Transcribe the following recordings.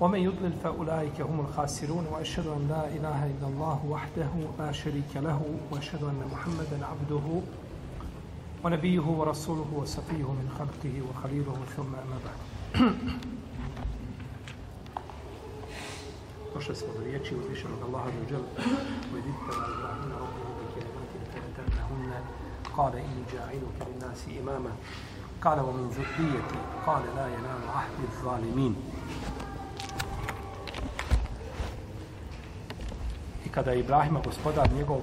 ومن يضلل فأولئك هم الخاسرون وأشهد أن لا إله إلا الله وحده لا شريك له وأشهد أن محمدا عبده ونبيه ورسوله وصفيه من خلقه وخليله ثم أما بعد. Došli smo do riječi uzvišenog Allaha za uđel وَيْدِبْتَ وَالْبَعِنَ رَبُّهُ بِكَلِمَاتٍ فَلَتَنَّهُنَّ قَالَ إِنِّي جَاعِلُكَ لِلنَّاسِ إِمَامًا قال ومن ذريتي قال لا ينال عهد الظالمين I kada je Ibrahima gospodar njegov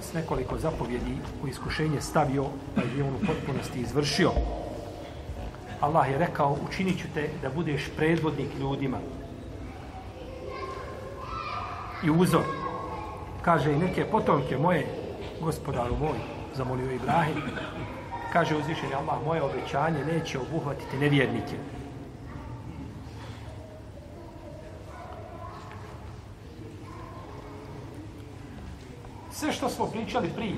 s nekoliko zapovjedi u iskušenje stavio, pa je on u potpunosti izvršio. Allah je rekao, učinit ću te da budeš predvodnik ljudima. I uzor. Kaže i neke potomke moje, gospodaru moj, zamolio Ibrahim. Kaže uzvišenje Allah, moje obećanje neće obuhvatiti nevjernike. Sve što smo pričali prije,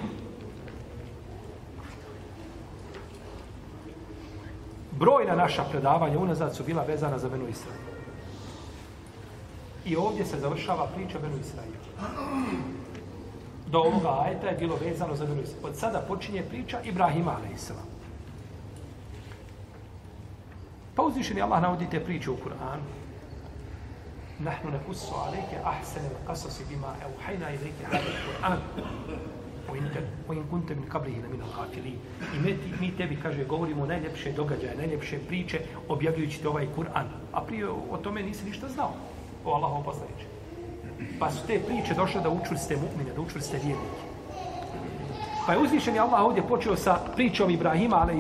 brojna naša predavanja unazad su bila vezana za Benu Israel. I ovdje se završava priča Benu Israila. Do ovoga ajeta je bilo vezano za Benu Israel. Od sada počinje priča Ibrahima a.s. Pa uzvišeni Allah navodi te priče u Kur'anu نحن نقص عليك أحسن القصص بما أوحينا إليك هذا القرآن وإن, وإن كنت من قبله لمن الغافلين I mi, mi tebi, kaže, govorimo najljepše događaje, najljepše priče, objavljujući te ovaj Kur'an. A prije o tome nisi ništa znao, o Allahom poslaniče. Pa su te priče došle da učvrste mu'mine, da učvrste vjernike. Pa je uzvišen Allah ovdje počeo sa pričom Ibrahima, ale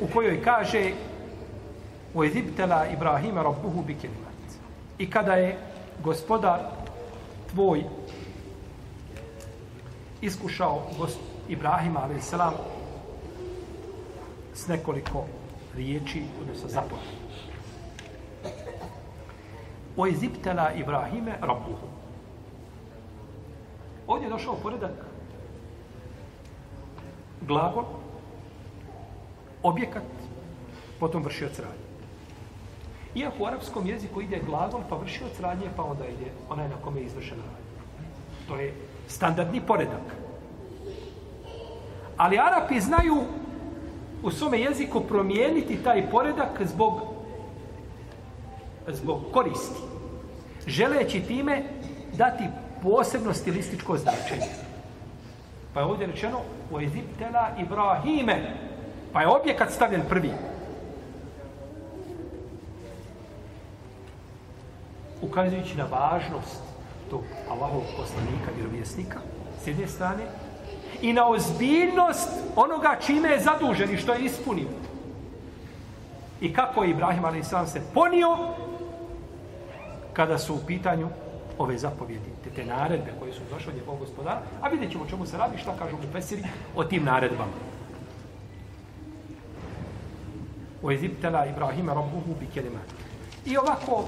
u kojoj kaže u Ezibtela Ibrahima Rabbuhu bikelimat. I kada je gospodar tvoj iskušao gost Ibrahima a.s. s nekoliko riječi kod se zapoje. U Ezibtela Ibrahime Rabbuhu. Ovdje je došao poredak glagol objekat, potom vršioc radnje. Iako u arapskom jeziku ide glagol, pa vršioc radnje, pa onda ide onaj na kome je izvršena radnja. To je standardni poredak. Ali Arapi znaju u svome jeziku promijeniti taj poredak zbog zbog koristi. Želeći time dati posebno stilističko značenje. Pa je ovdje rečeno u Eziptela Ibrahime, Pa je objekat stavljen prvi. Ukazujući na važnost tog Allahovog poslanika, vjerovjesnika, s jedne strane, i na ozbiljnost onoga čime je zadužen i što je ispunio. I kako je Ibrahim a.s. se ponio kada su u pitanju ove zapovjedi, te, te naredbe koje su došle od njegovog gospodara, a vidjet ćemo čemu se radi, šta kažu mu Pesiri o tim naredbama. Oezibtela Ibrahima Rabbuhu bi kelima. I ovako,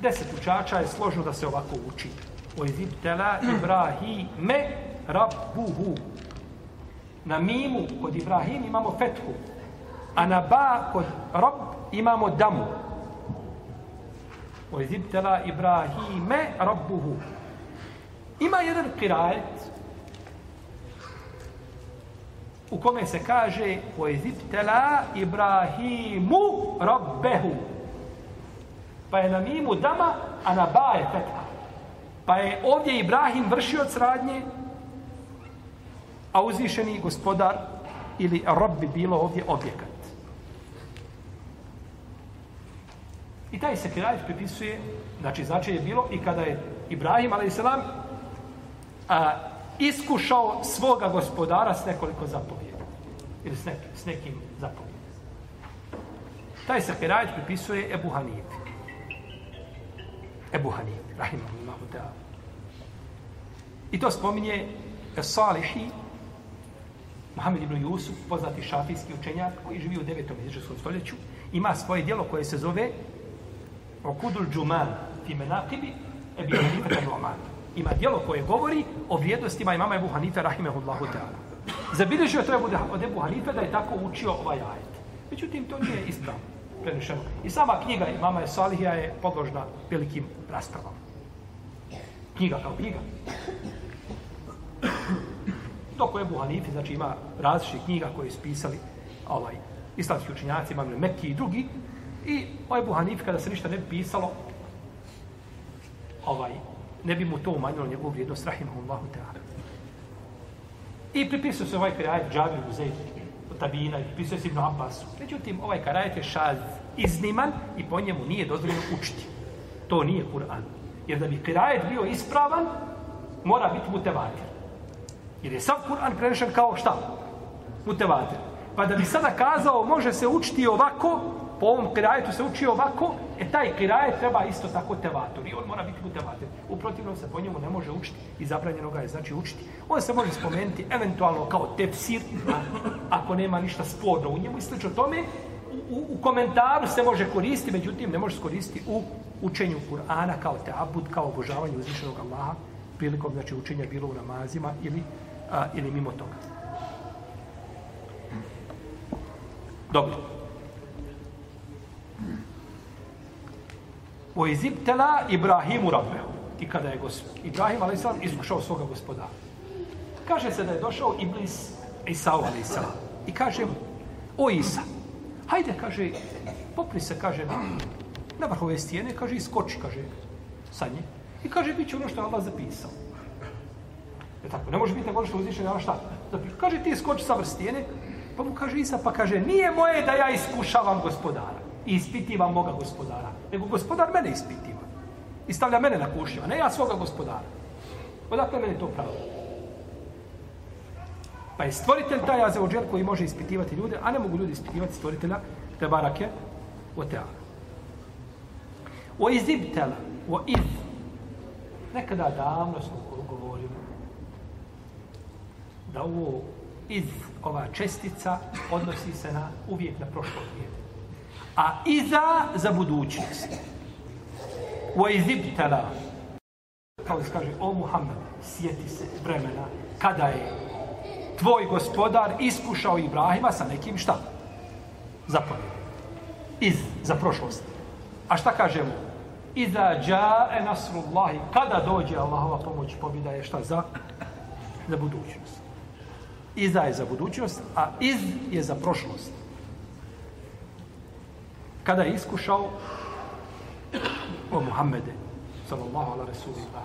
deset učača je složno da se ovako uči. Oezibtela Ibrahime Rabbuhu. Na mimu kod Ibrahim imamo fetku, a na ba kod Rabb imamo damu. Oezibtela Ibrahime Rabbuhu. Ima jedan kirajet u kome se kaže Vojziptela Ibrahimu Robbehu. Pa je na mimu dama, a na ba je petra. Pa je ovdje Ibrahim vršio od sradnje, a uzvišeni gospodar ili rob bi bilo ovdje objekat. I taj se kirajić pripisuje, znači znači je bilo i kada je Ibrahim, ali i selam, a, iskušao svoga gospodara s nekoliko zapovjeda. Ili s, nek, s nekim zapovjedima. Taj se kirajet pripisuje Ebu Hanifi. Ebu Hanifi, rahimahullahu ta'ala. I to spominje Salihi, Mohamed ibn Jusuf, poznati šafijski učenjak koji živi u 9. izraelskom stoljeću, ima svoje dijelo koje se zove Okudul Džuman fi menakibi Ebi Hanife Nu'man. Ima dijelo koje govori o vrijednostima imama Ebu Hanife rahimehullahu ta'ala. Zabilježio je to od Ebu Hanife da je tako učio ovaj ajet. Međutim, to nije ispravno prenešeno. I sama knjiga imama je Salihija je podložna velikim raspravama. Knjiga kao knjiga. Dok u Ebu Hanife, znači ima različite knjiga koje su pisali ovaj, islamski učinjaci, imam Mekki i drugi, i o Ebu Hanife, kada se ništa ne pisalo, ovaj, ne bi mu to umanjilo njegovu vrijednost, rahimahullahu ta'ala. I pripisao se ovaj krajajet Džabir od Tabina, i pripisao se Ibn Abbasu. Međutim, ovaj karajet je šaz izniman i po njemu nije dozvoljeno učiti. To nije Kur'an. Jer da bi krajajet bio ispravan, mora biti mutevatir. Jer je sam Kur'an prenešen kao šta? Mutevatir. Pa da bi sada kazao, može se učiti ovako, po ovom kirajetu se uči ovako, e taj kiraje treba isto tako tevator. I on mora biti mutevatir. U protivnom se po njemu ne može učiti i zabranjeno ga je znači učiti. On se može spomenuti eventualno kao tefsir, ako nema ništa sporno u njemu i slično tome. U, u, komentaru se može koristiti, međutim ne može koristiti u učenju Kur'ana kao teabud, kao obožavanju uzvišenog Allaha prilikom znači, učenja bilo u namazima ili, a, ili mimo toga. Dobro. O izibtela Ibrahimu Rabbehu. I kada je gospod, Ibrahim a.s. iskušao svoga gospodara. Kaže se da je došao Iblis Isao a.s. I kaže mu, o Isa, hajde, kaže, popni se, kaže, na, na vrhu ove stijene, kaže, iskoči, kaže, sa nje. I kaže, bit će ono što je Allah zapisao. Je tako, ne može biti nego ono što uzviše, nema šta. Zapisao. Kaže, ti iskoči sa vrh stijene, pa mu kaže Isa, pa kaže, nije moje da ja iskušavam gospodara i ispitivam moga gospodara, nego gospodar mene ispitiva. I stavlja mene na kušnju, a ne ja svoga gospodara. Odakle meni to pravo? Pa je stvoritelj taj azeođel koji može ispitivati ljude, a ne mogu ljudi ispitivati stvoritelja te barake o teala. O izibtela, o iz. Nekada davno smo govorili da ovo iz ova čestica odnosi se na uvijek na prošlo vrijeme a iza za budućnost. Wa izibtala. Kao se kaže, o Muhammed, sjeti se vremena kada je tvoj gospodar iskušao Ibrahima sa nekim šta? Zapovjedom. Iz, za prošlost. A šta kažemo? Iza džae nasrullahi. Kada dođe Allahova pomoć pobjeda je šta za? Za budućnost. Iza je za budućnost, a iz je za prošlost kada je iskušao o Muhammede sallallahu ala rasulillah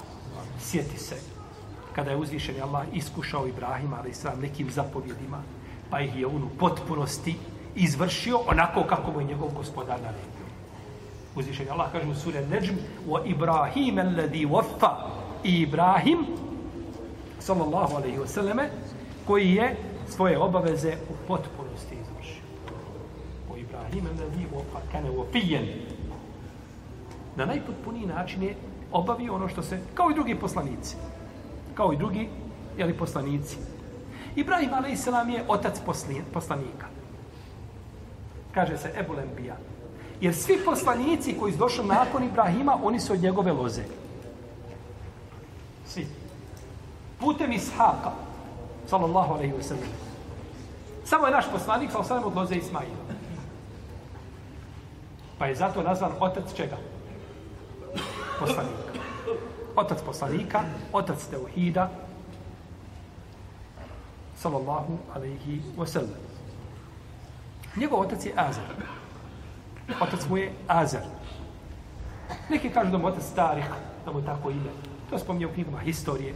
sjeti se. Kada je uzvišen Allah iskušao Ibrahima ali sa nekim zapovjedima pa ih je on u potpunosti izvršio onako kako mu je njegov gospodar naredio. Uzvišen Allah kaže u sure Neđm o Ibrahim alladhi waffa. Ibrahim sallallahu alaihi wasallam koji je svoje obaveze u potpunosti izvršio. Ibrahim alladhi kad kane uopijen, Na najpotpuniji način je obavio ono što se, kao i drugi poslanici, kao i drugi, jeli poslanici. Ibrahim a.s. je otac poslanika. Kaže se Ebu Lembija. Jer svi poslanici koji su došli nakon Ibrahima, oni su od njegove loze. Svi. Putem Ishaqa, sallallahu alaihi wa sallam. Samo je naš poslanik, sallallahu alaihi wa sallam, od loze Ismaila. Pa je zato nazvan otac čega? Poslanika. Otac poslanika, otac Teuhida, sallallahu alaihi wasallam. Njegov otac je Azer. Otac mu je Azer. Neki kažu da mu otac Tarih, da mu tako ime. To spominje u knjigama historije.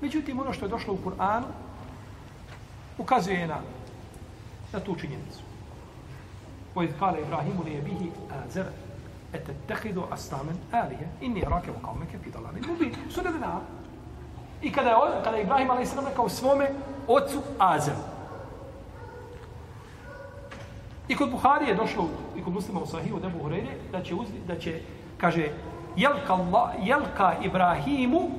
Međutim, ono što je došlo u Kur'anu, ukazuje na, na tu činjenicu. وإذ قال إبراهيم لأبيه آزر أتتخذ أصناما آلهة إني أراك وقومك في ضلال مبين سورة الأنعام I kada je, kada je Ibrahim a.s. rekao svome ocu Azeru. I kod Buhari je došlo, i kod muslima u Sahihu, da Buhurene, da će, uzdi, da će, kaže, jelka, Allah, jelka Ibrahimu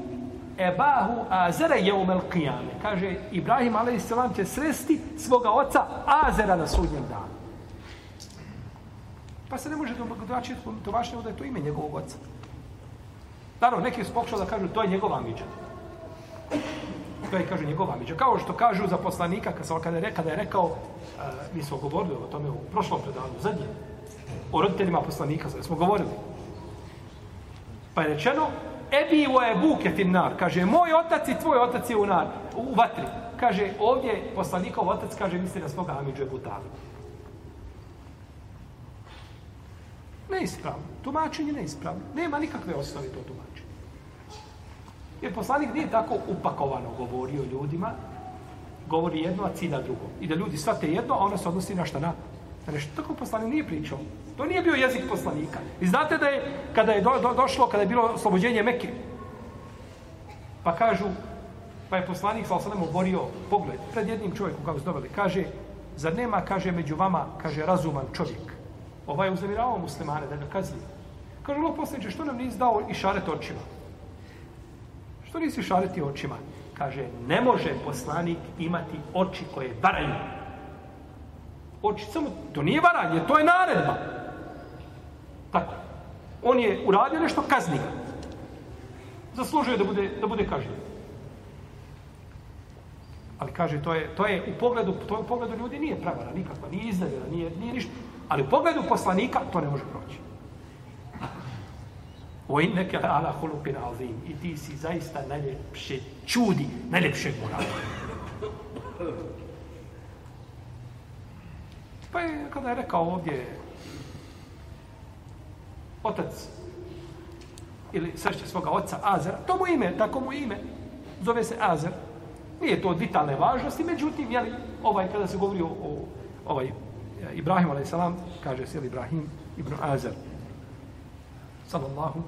ebahu Azera jeumel qiyame. Kaže, Ibrahim a.s. će sresti svoga oca Azera na sudnjem danu. Pa se ne može drugačije tumačiti da je to ime njegovog oca. Naravno, neki su pokušali da kažu to je njegova amidža. To je, kažu, njegova amidža. Kao što kažu za poslanika, kada je, kada je rekao, uh, mi smo govorili o tome u prošlom predavanju, zadnje, o roditeljima poslanika, smo govorili. Pa je rečeno, Ebi u ebuke finnar, kaže, moj otac i tvoj otac je u, nar, u vatri. Kaže, ovdje poslanikov otac, kaže, misli na svoga Amidžu Ebu Talib. Neispravno. Tumačenje neispravno. Nema nikakve osnovi to tumačenje. Jer poslanik nije tako upakovano govorio ljudima, govori jedno, a cilja drugo. I da ljudi svate jedno, a ono se odnosi na šta na, na nešto. Tako poslanik nije pričao. To nije bio jezik poslanika. I znate da je, kada je do, do, došlo, kada je bilo oslobođenje Mekke, pa kažu, pa je poslanik sa osadem oborio pogled pred jednim čovjekom, kako se doveli, kaže, zar nema, kaže, među vama, kaže, razuman čovjek. Ovaj je uznemiravao muslimane da ga kazni. Kaže, Allah poslaniče, što nam nisi dao i šaret očima? Što nisi šareti očima? Kaže, ne može poslanik imati oči koje varaju. Oči samo, to nije varanje, to je naredba. Tako. On je uradio nešto, kazni ga. Zaslužuje da bude, da bude kažnjen. Ali kaže, to je, to je u pogledu, to je u pogledu ljudi nije pravara nikakva, nije iznavjena, nije, nije ništa. Ali u pogledu poslanika to ne može proći. O inneke ala hulupin azim. I ti si zaista najljepše čudi, najljepšeg morala. Pa je, kada je rekao ovdje otac ili sršće svoga oca Azer, to mu ime, tako mu ime, zove se Azer. Nije to od vitalne važnosti, međutim, jeli, ovaj, kada se govori o, o ovaj, Ibrahim a.s. kaže se Ibrahim ibn Azar sallallahu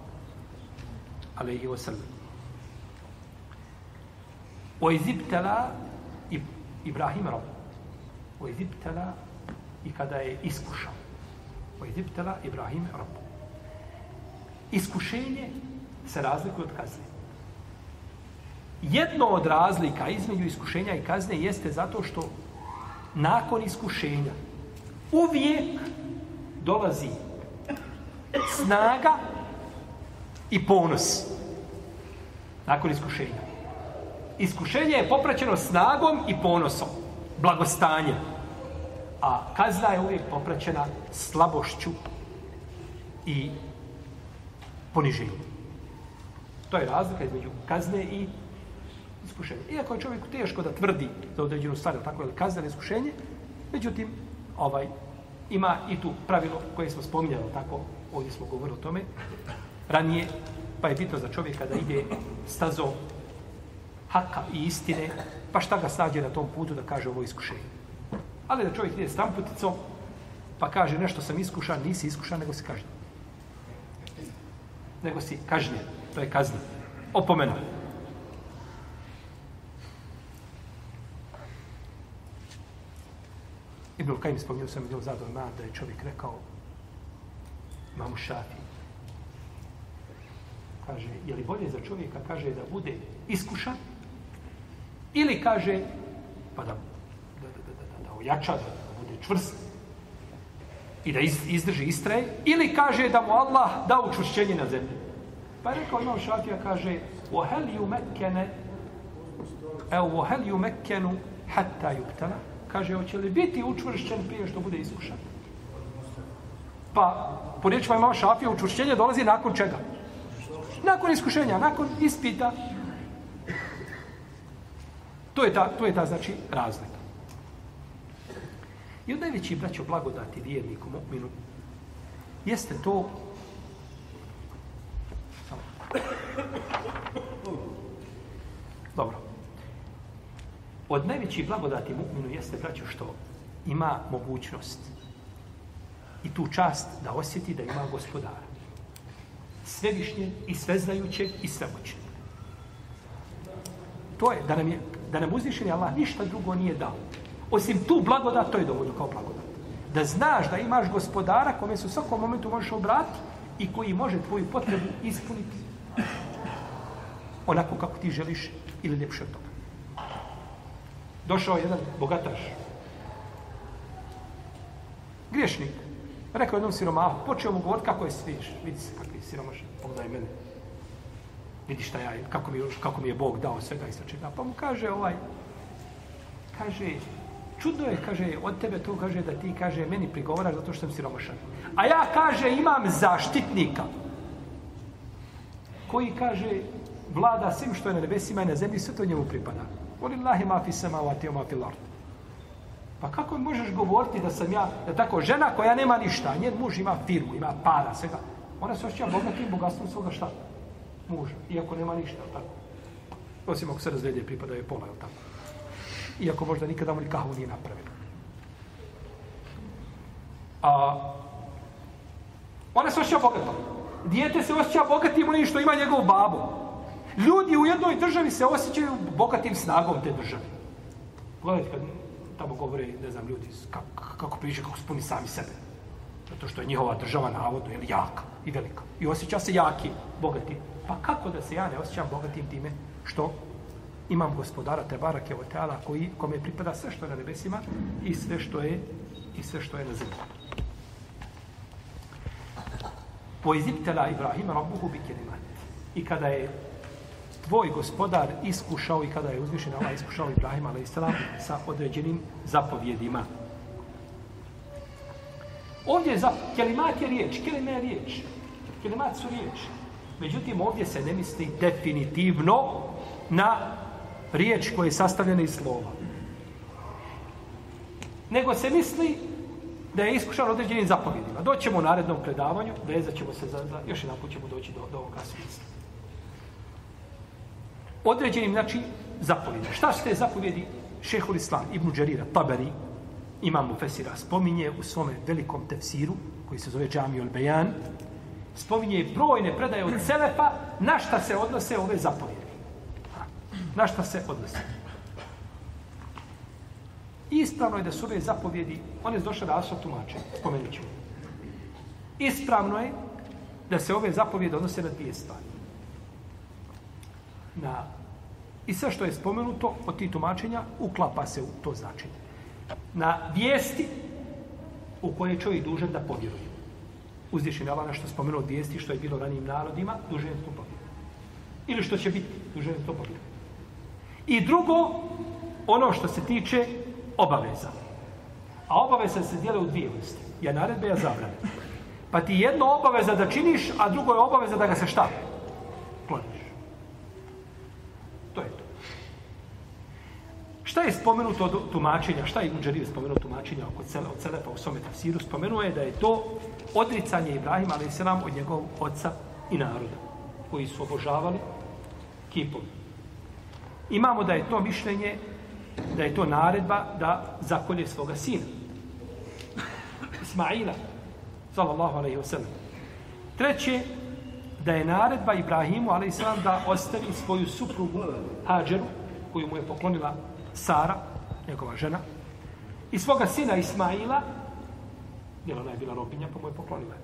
alaihi wa sallam. O izibtala Ibrahim rob o izibtala i kada je iskušao. O izibtala Ibrahim rob iskušenje se razlikuje od kazne. Jedno od razlika između iskušenja i kazne jeste zato što nakon iskušenja uvijek dolazi snaga i ponos nakon iskušenja. Iskušenje je popraćeno snagom i ponosom, blagostanjem. A kazna je uvijek popraćena slabošću i poniženjem. To je razlika između kazne i iskušenja. Iako je čovjeku teško da tvrdi za određenu stvar, tako je kazna iskušenje, međutim, ovaj ima i tu pravilo koje smo spominjali, tako, ovdje smo govorili o tome, ranije, pa je bitno za čovjeka da ide stazo haka i istine, pa šta ga sađe na tom putu da kaže ovo iskušenje. Ali da čovjek ide s tamputicom, pa kaže nešto sam iskušan, nisi iskušan, nego si kažnjen. Nego si kažnjen, to je kazna. Opomenu. Ibn Kajim spomnio sam dio zador na da je čovjek rekao mamu šafi. Kaže, je li bolje za čovjeka, kaže, da bude iskušan ili kaže, pa da, da, da, da, da, da ojača, da, da bude čvrst i da iz, izdrži istraje, ili kaže da mu Allah da učvršćenje na zemlji. Pa je rekao imam šafija, kaže, وَهَلْ يُمَكَّنَ اَوْ وَهَلْ يُمَكَّنُ حَتَّى يُبْتَلَ kaže, hoće li biti učvršćen prije što bude iskušan? Pa, po riječima imama šafija, učvršćenje dolazi nakon čega? Nakon iskušenja, nakon ispita. To je ta, to je ta znači, razlika. I od najvećih braćo blagodati vjerniku mu'minu jeste to Dobro od najvećih blagodati mu'minu jeste, braćo, što ima mogućnost i tu čast da osjeti da ima gospodara. Svevišnje i sveznajućeg i svemoćnog. To je, da nam, je, da nam uzvišeni Allah ništa drugo nije dao. Osim tu blagodat, to je dovoljno kao blagodat. Da znaš da imaš gospodara kome se u svakom momentu možeš obratiti i koji može tvoju potrebu ispuniti onako kako ti želiš ili ljepše od toga. Došao je jedan bogataš, griješnik, rekao jednom siromahu, počeo mu govoriti kako je sviš, vidi se kakvi siromaš, pogledaj mene, vidi šta ja, kako mi, kako mi je Bog dao svega i svačega. Pa mu kaže ovaj, kaže, čudno je, kaže, od tebe to kaže da ti, kaže, meni prigovaraš zato što sam siromašan. A ja, kaže, imam zaštitnika koji, kaže, vlada svim što je na nebesima i na zemlji, sve to njemu pripada. Volillahi ma fi samawati wa ma fi ard. Pa kako možeš govoriti da sam ja, da tako, žena koja nema ništa, njen muž ima firmu, ima para, svega, ona se osjeća bogatim bogatstvom svoga šta? Muža, iako nema ništa, tako. Osim ako se razvede, pripada je pola, tako. Iako možda nikada mu ni kahvu nije napravila. A, ona se osjeća bogatom. Dijete se osjeća bogatim onim što ima njegov babo. Ljudi u jednoj državi se osjećaju bogatim snagom te države. Gledajte kad tamo govore, ne znam, ljudi kako, kako priče, kako spuni sami sebe. Zato što je njihova država navodno ili jaka i velika. I osjeća se jaki, bogati. Pa kako da se ja ne osjećam bogatim time što imam gospodara Tebara Kevoteala koji, kome pripada sve što je na nebesima i sve što je i sve što je na zemlji. Po iziptela Ibrahima Rabbuhu bi kelimat. I kada je tvoj gospodar iskušao i kada je uzvišen Allah iskušao Ibrahim a.s. sa određenim zapovjedima. Ovdje za kelimat je riječ, kelime je riječ. Kelimat su riječ. Međutim, ovdje se ne misli definitivno na riječ koja je sastavljena iz slova. Nego se misli da je iskušan određenim zapovjedima. Doćemo u narednom predavanju, vezat ćemo se za, za još jedan put ćemo doći do, do ovoga smisla određenim, znači, zapovjedima. Šta su te zapovjedi Šehul Islam, Ibn Đarira, Tabari, imam mu Fesira, spominje u svome velikom tefsiru, koji se zove Džami Olbejan, spominje brojne predaje od Selefa, na šta se odnose ove zapovjedi. Na šta se odnose. Ispravno je da su ove zapovjedi, one su došle da asfalt tumače, spomenut ću. Ispravno je da se ove zapovjede odnose na dvije stvari na i sve što je spomenuto od tih tumačenja uklapa se u to značenje. Na vijesti u koje je čovjek dužan da povjeruje. Uzvišen je Allah što spomenuo vijesti što je bilo ranijim narodima, dužan je to povjeruje. Ili što će biti, dužan je to povjeruje. I drugo, ono što se tiče obaveza. A obaveza se dijele u dvije vrste. Ja naredbe, ja zabrane. Pa ti jedno obaveza da činiš, a drugo je obaveza da ga se šta? To. Šta je spomenuto od tumačenja? Šta je Ibn Đarir spomenuo tumačenja oko cele, od Selefa u svome tafsiru? Spomenuo je da je to odricanje Ibrahima, ali se nam od njegovog oca i naroda, koji su obožavali kipom. Imamo da je to mišljenje, da je to naredba da zakolje svoga sina. Ismaila, sallallahu alaihi wa sallam. Treće, da je naredba Ibrahimu, ali se da ostavi svoju suprugu Hadžeru, koju mu je poklonila Sara, njegova žena, i svoga sina Ismaila, jer ona je bila robinja, pa mu je poklonila.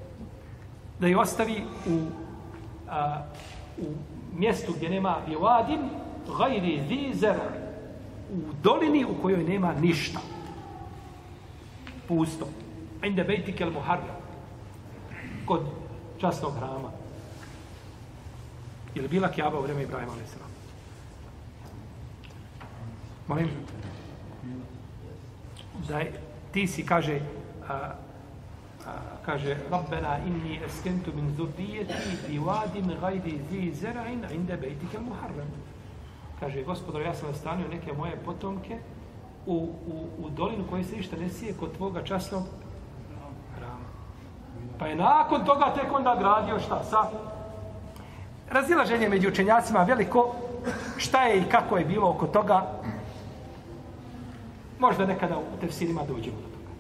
Da je ostavi u, a, u mjestu gdje nema biovadim, gajri vizer, u dolini u kojoj nema ništa. Pusto. Inde bejtikel muharra. Kod častnog hrama. Je li bila kjaba u vreme Ibrahima a.s. Molim? Da ti si kaže a, a, kaže Rabbena inni eskentu min zurdijeti i vadim gajdi zi zera'in inde bejtike muharram. Kaže, gospodar, ja sam nastanio neke moje potomke u, u, u dolinu koje se ništa ne sije kod tvoga časnog hrama. Pa je nakon toga tek onda gradio šta? Sa razilaženje među učenjacima veliko šta je i kako je bilo oko toga Možda nekada u tefsirima dođemo do toga.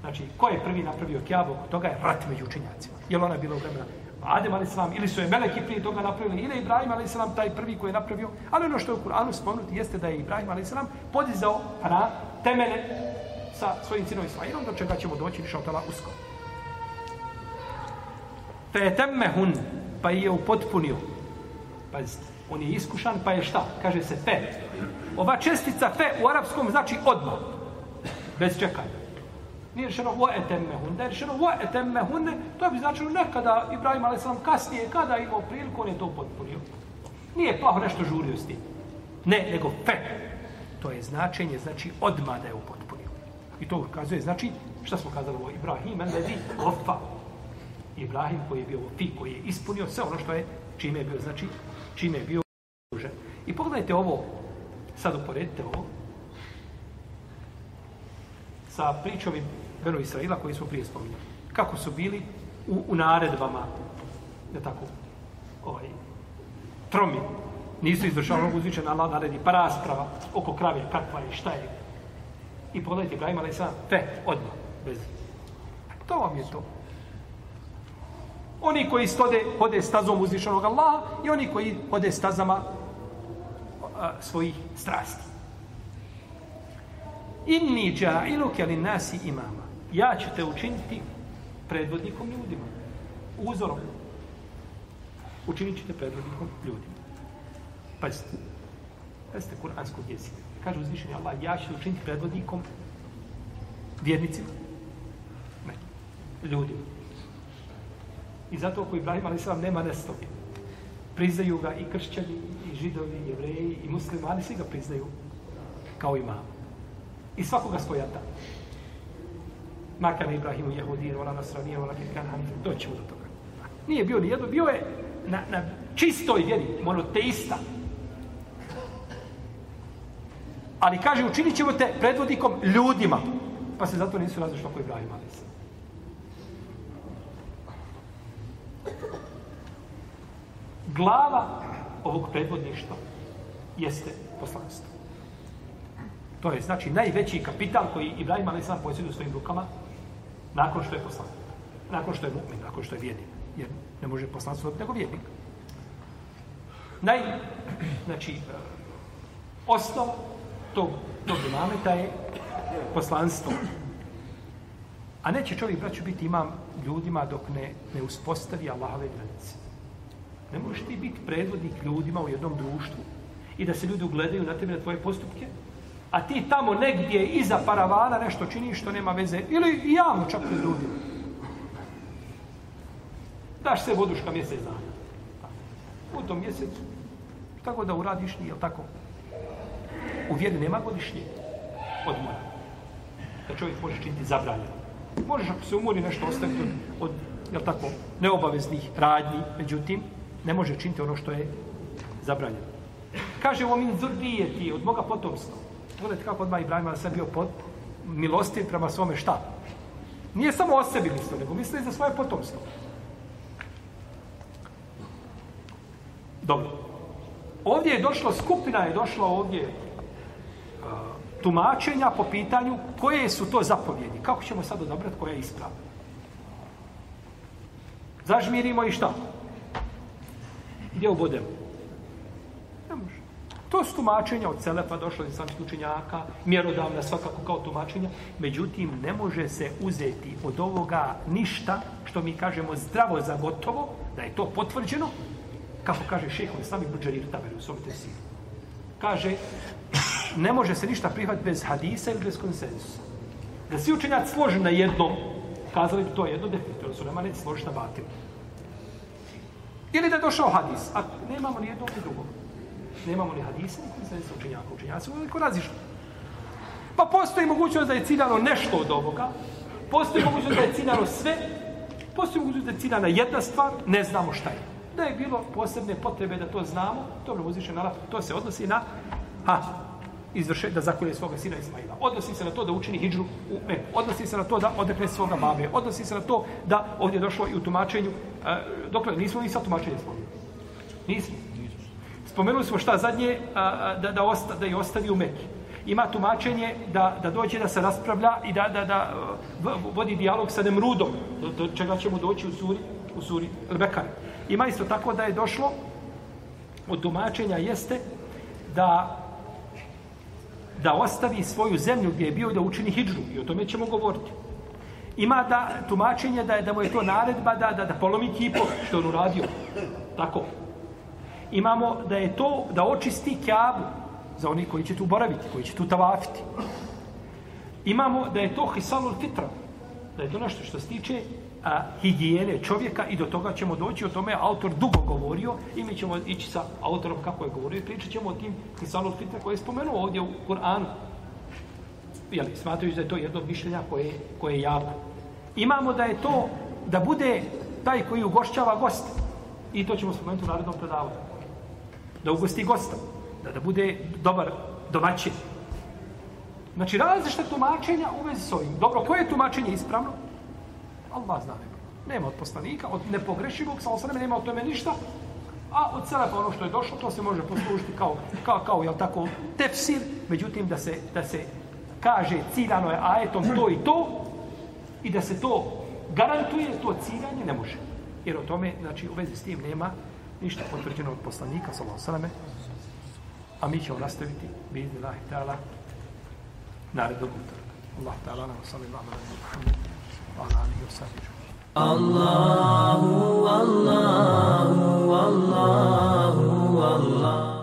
Znači, ko je prvi napravio kjabu, toga je rat među učenjacima. Je ona bila u vremena Adem a.s. ili su je meleki prije toga napravili, ili Ibrahim a.s. salam, taj prvi koji je napravio. Ali ono što je u Kur'anu spomenuti jeste da je Ibrahim a.s. salam podizao na temene sa svojim sinom Ismailom, do čega ćemo doći više od usko. Fetemehun, pa je upotpunio. Pazite, on je iskušan, pa je šta? Kaže se fe. Ova čestica fe u arapskom znači odmah. Bez čekanja. Nije rečeno wa etemmehun. Da je rečeno wa etemmehun, to bi značilo nekada Ibrahim a.s. kasnije, kada je imao priliku, on je to potpunio. Nije plaho nešto žurio s tim. Ne, nego fe. To je značenje, znači odmah da je upotpunio. I to ukazuje, znači, šta smo kazali ovo? Ibrahim, en ofa. Ibrahim koji je bio fi, koji je ispunio sve ono što je, čime je bio, znači, čime je bio užen. I pogledajte ovo, sad uporedite ovo, sa pričovim Beno Israila koji smo prije spominjali. Kako su bili u, u naredbama, da tako, ovaj, tromi, nisu izvršali ono uzvičeno Allah naredi, pa rasprava oko krave, kakva je, šta je. I pogledajte, Ibrahim, ali sam, fe, odmah, bez. To vam je to. Oni koji stode, hode stazom uzvišenog Allaha i oni koji hode stazama a, svojih strasti. Inni ja'iluke li nasi imama. Ja ću te učiniti predvodnikom ljudima. Uzorom. Učinit ćete predvodnikom ljudima. Pazite. Pazite kuranskog jezika. Kaže uzvišenje Allah, ja ću te učiniti predvodnikom vjernicima. Ne. Ljudima. I zato ako Ibrahim a.s. nema nestoge. Priznaju ga i kršćani, i židovi, i jevreji, i muslimani, svi ga priznaju kao imam. I svakoga spojata. Makar Ibrahimu jehudije, ona Nasranija, ona kirkan hanif, doćemo do toga. Nije bio ni jedno, bio je na, na čistoj vjeri, monoteista. Ali kaže, učinit ćemo te predvodnikom ljudima. Pa se zato nisu različno oko Ibrahima. Ali glava ovog predvodništva jeste poslanstvo. To je znači najveći kapital koji Ibrahim Ali sam posjeduje u svojim rukama nakon što je poslan. Nakon što je mu'min, nakon što je vjernik. Jer ne može poslanstvo nego vjernik. Naj, znači, osnov tog, tog imameta je poslanstvo. A neće čovjek, braću, biti imam ljudima dok ne, ne uspostavi Allahove granice. Ne možeš ti biti predvodnik ljudima u jednom društvu i da se ljudi ugledaju na tebe na tvoje postupke, a ti tamo negdje iza paravana nešto činiš što nema veze, ili javno čak pred ljudima. Daš se voduška mjesec dana. U tom mjesecu, tako da uradiš, nije tako? U vjeri nema godišnje odmora. Da čovjek može činiti zabranjeno. Možeš ako se umori nešto ostaviti od, od jel tako, neobaveznih radnji, međutim, ne može činiti ono što je zabranjeno. Kaže o min zurdijeti od moga potomstva. Pogledajte kako odmah Ibrahim ali sam bio pod milostiv prema svome šta? Nije samo o sebi mislio, nego mislio i za svoje potomstvo. Dobro. Ovdje je došlo, skupina je došla ovdje tumačenja po pitanju koje su to zapovjedi. Kako ćemo sad odabrati koja je ispravna? Zažmirimo i šta? Gdje ubodemo? Ne može. To su tumačenja od Selefa, došlo iz samih učenjaka, mjerodavna svakako kao tumačenja. Međutim, ne može se uzeti od ovoga ništa što mi kažemo zdravo za gotovo, da je to potvrđeno, kako kaže šehovi sami Buđarir Taberu, u tesiru. Kaže, ne može se ništa prihvatiti bez hadisa ili bez konsensusa. Da svi učenjaci složi na jednom, kazali bi to jedno definitivno, su nema neći složiti na batinu. Ili da je došao hadis, a nemamo ni jednog ni drugog. Nemamo ni hadisa, ni konsensa učenjaka. Učenjaci uveliko razišli. Pa postoji mogućnost da je ciljano nešto od ovoga, postoji mogućnost da je ciljano sve, postoji mogućnost da je ciljana jedna stvar, ne znamo šta je. Da je bilo posebne potrebe da to znamo, to ne uzviše to se odnosi na ha, izvrše, da zakolje svoga sina Ismaila. Odnosi se na to da učini hijđru u Meku. Odnosi se na to da odrekne svoga babe. Odnosi se na to da ovdje došlo i u tumačenju. E, dokle, nismo ni sad tumačenje spomenuli. Nismo. Spomenuli smo šta zadnje, a, da, da, osta, da je ostavi u Meki. Ima tumačenje da, da dođe da se raspravlja i da, da, da vodi dijalog sa Nemrudom, do, do čega ćemo doći u suri, u suri Rebekar. Ima isto tako da je došlo od tumačenja jeste da da ostavi svoju zemlju gdje je bio da učini hidžru. I o tome ćemo govoriti. Ima da tumačenje da je da mu je to naredba da, da, da polomi kipo što on uradio. Tako. Imamo da je to da očisti kjabu za oni koji će tu boraviti, koji će tu tavafiti. Imamo da je to hisalul fitra, da je to nešto što se tiče a, higijene čovjeka i do toga ćemo doći, o tome je autor dugo govorio i mi ćemo ići sa autorom kako je govorio i pričat ćemo o tim Hisanul Fitne koje je spomenuo ovdje u Kur'anu. Jel, smatruju da je to jedno mišljenja koje, koje je javno. Imamo da je to da bude taj koji ugošćava gost. I to ćemo spomenuti u narednom predavanju. Da ugosti gosta. Da, da bude dobar domaćin. Znači, različite tumačenja u vezi s ovim. Dobro, koje je tumačenje ispravno? Allah zna nema. Nema od poslanika, od nepogrešivog, sa osreme nema od tome ništa, a od selefa ono što je došlo, to se može poslužiti kao, kao, kao jel tako, tefsir, međutim, da se, da se kaže ciljano je ajetom to i to, i da se to garantuje, to ciljanje ne može. Jer o tome, znači, u vezi s tim nema ništa potvrđeno od poslanika, sa osreme, a mi ćemo nastaviti, bidni lahi ta'ala, narednog utorka. Allah ta'ala nam salli alaihi wa sallam, Allah'ını gösteriyor. Allahu Allahu Allahu Allah.